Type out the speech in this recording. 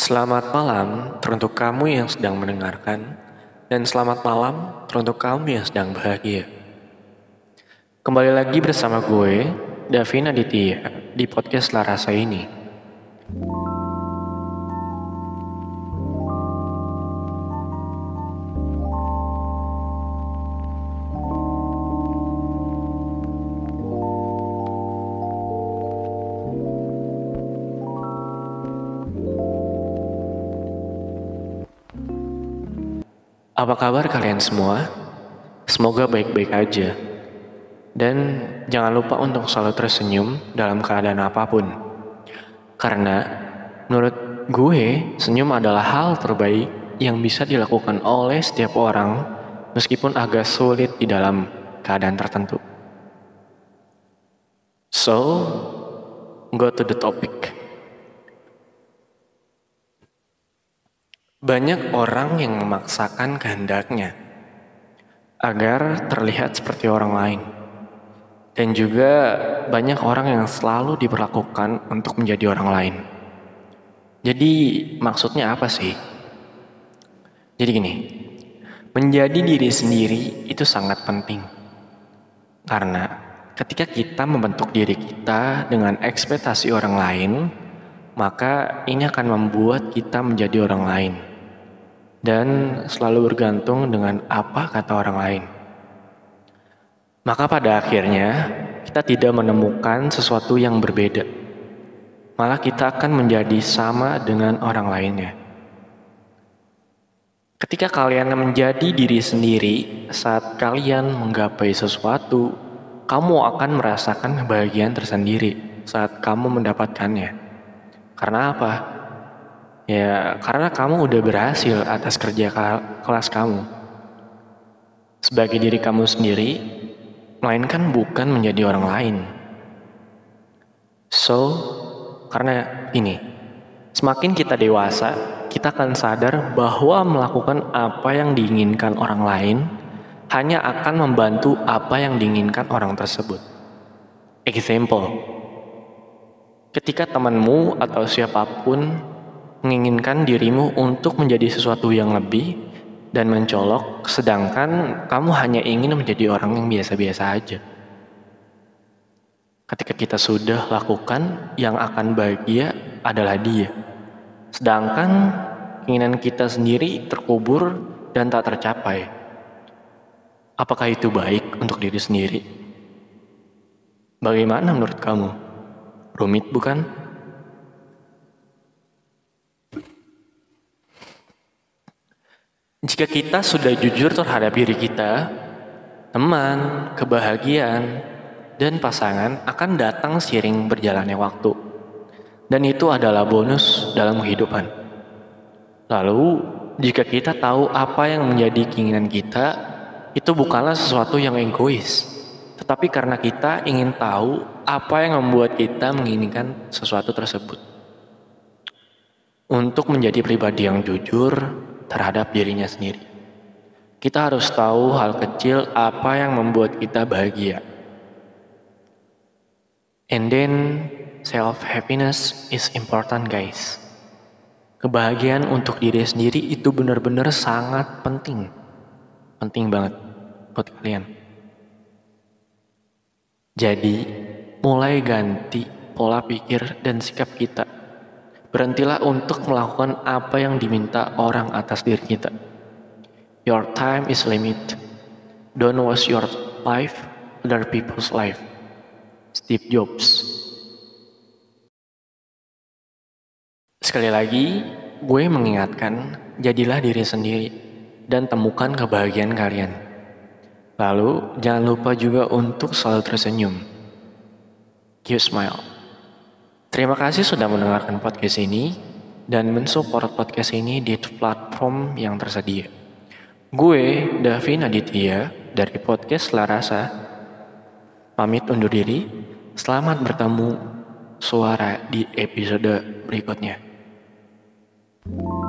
Selamat malam teruntuk kamu yang sedang mendengarkan, dan selamat malam teruntuk kamu yang sedang bahagia. Kembali lagi bersama gue, Davin Aditya, di podcast Larasa ini. Apa kabar kalian semua? Semoga baik-baik aja. Dan jangan lupa untuk selalu tersenyum dalam keadaan apa pun. Karena menurut gue, senyum adalah hal terbaik yang bisa dilakukan oleh setiap orang meskipun agak sulit di dalam keadaan tertentu. So, go to the topic. Banyak orang yang memaksakan kehendaknya agar terlihat seperti orang lain, dan juga banyak orang yang selalu diperlakukan untuk menjadi orang lain. Jadi, maksudnya apa sih? Jadi, gini, menjadi diri sendiri itu sangat penting karena ketika kita membentuk diri kita dengan ekspektasi orang lain, maka ini akan membuat kita menjadi orang lain dan selalu bergantung dengan apa kata orang lain. Maka pada akhirnya kita tidak menemukan sesuatu yang berbeda. Malah kita akan menjadi sama dengan orang lainnya. Ketika kalian menjadi diri sendiri saat kalian menggapai sesuatu, kamu akan merasakan kebahagiaan tersendiri saat kamu mendapatkannya. Karena apa? Ya, karena kamu udah berhasil atas kerja kelas kamu. Sebagai diri kamu sendiri, melainkan bukan menjadi orang lain. So, karena ini, semakin kita dewasa, kita akan sadar bahwa melakukan apa yang diinginkan orang lain hanya akan membantu apa yang diinginkan orang tersebut. Example, ketika temanmu atau siapa pun menginginkan dirimu untuk menjadi sesuatu yang lebih dan mencolok, sedangkan kamu hanya ingin menjadi orang yang biasa-biasa aja. Ketika kita sudah lakukan, yang akan bahagia adalah dia. Sedangkan keinginan kita sendiri terkubur dan tak tercapai. Apakah itu baik untuk diri sendiri? Bagaimana menurut kamu? Rumit bukan? Jika kita sudah jujur terhadap diri kita, teman, kebahagiaan, dan pasangan akan datang seiring berjalannya waktu. Dan itu adalah bonus dalam kehidupan. Lalu, jika kita tahu apa yang menjadi keinginan kita, itu bukanlah sesuatu yang egois, tetapi karena kita ingin tahu apa yang membuat kita menginginkan sesuatu tersebut. Untuk menjadi pribadi yang jujur, terhadap dirinya sendiri. Kita harus tahu hal kecil apa yang membuat kita bahagia. And then self happiness is important guys. Kebahagiaan untuk diri sendiri itu benar-benar sangat penting. Penting banget buat kalian. Jadi, mulai ganti pola pikir dan sikap kita Berhentilah untuk melakukan apa yang diminta orang atas diri kita. Your time is limit. Don't waste your life, other people's life. Steve Jobs. Sekali lagi, gue mengingatkan, jadilah diri sendiri dan temukan kebahagiaan kalian. Lalu, jangan lupa juga untuk selalu tersenyum. Keep smile. Terima kasih sudah mendengarkan podcast ini dan mensupport podcast ini di platform yang tersedia. Gue, Davin Aditya, dari podcast Larasa, pamit undur diri. Selamat bertemu suara di episode berikutnya. thank you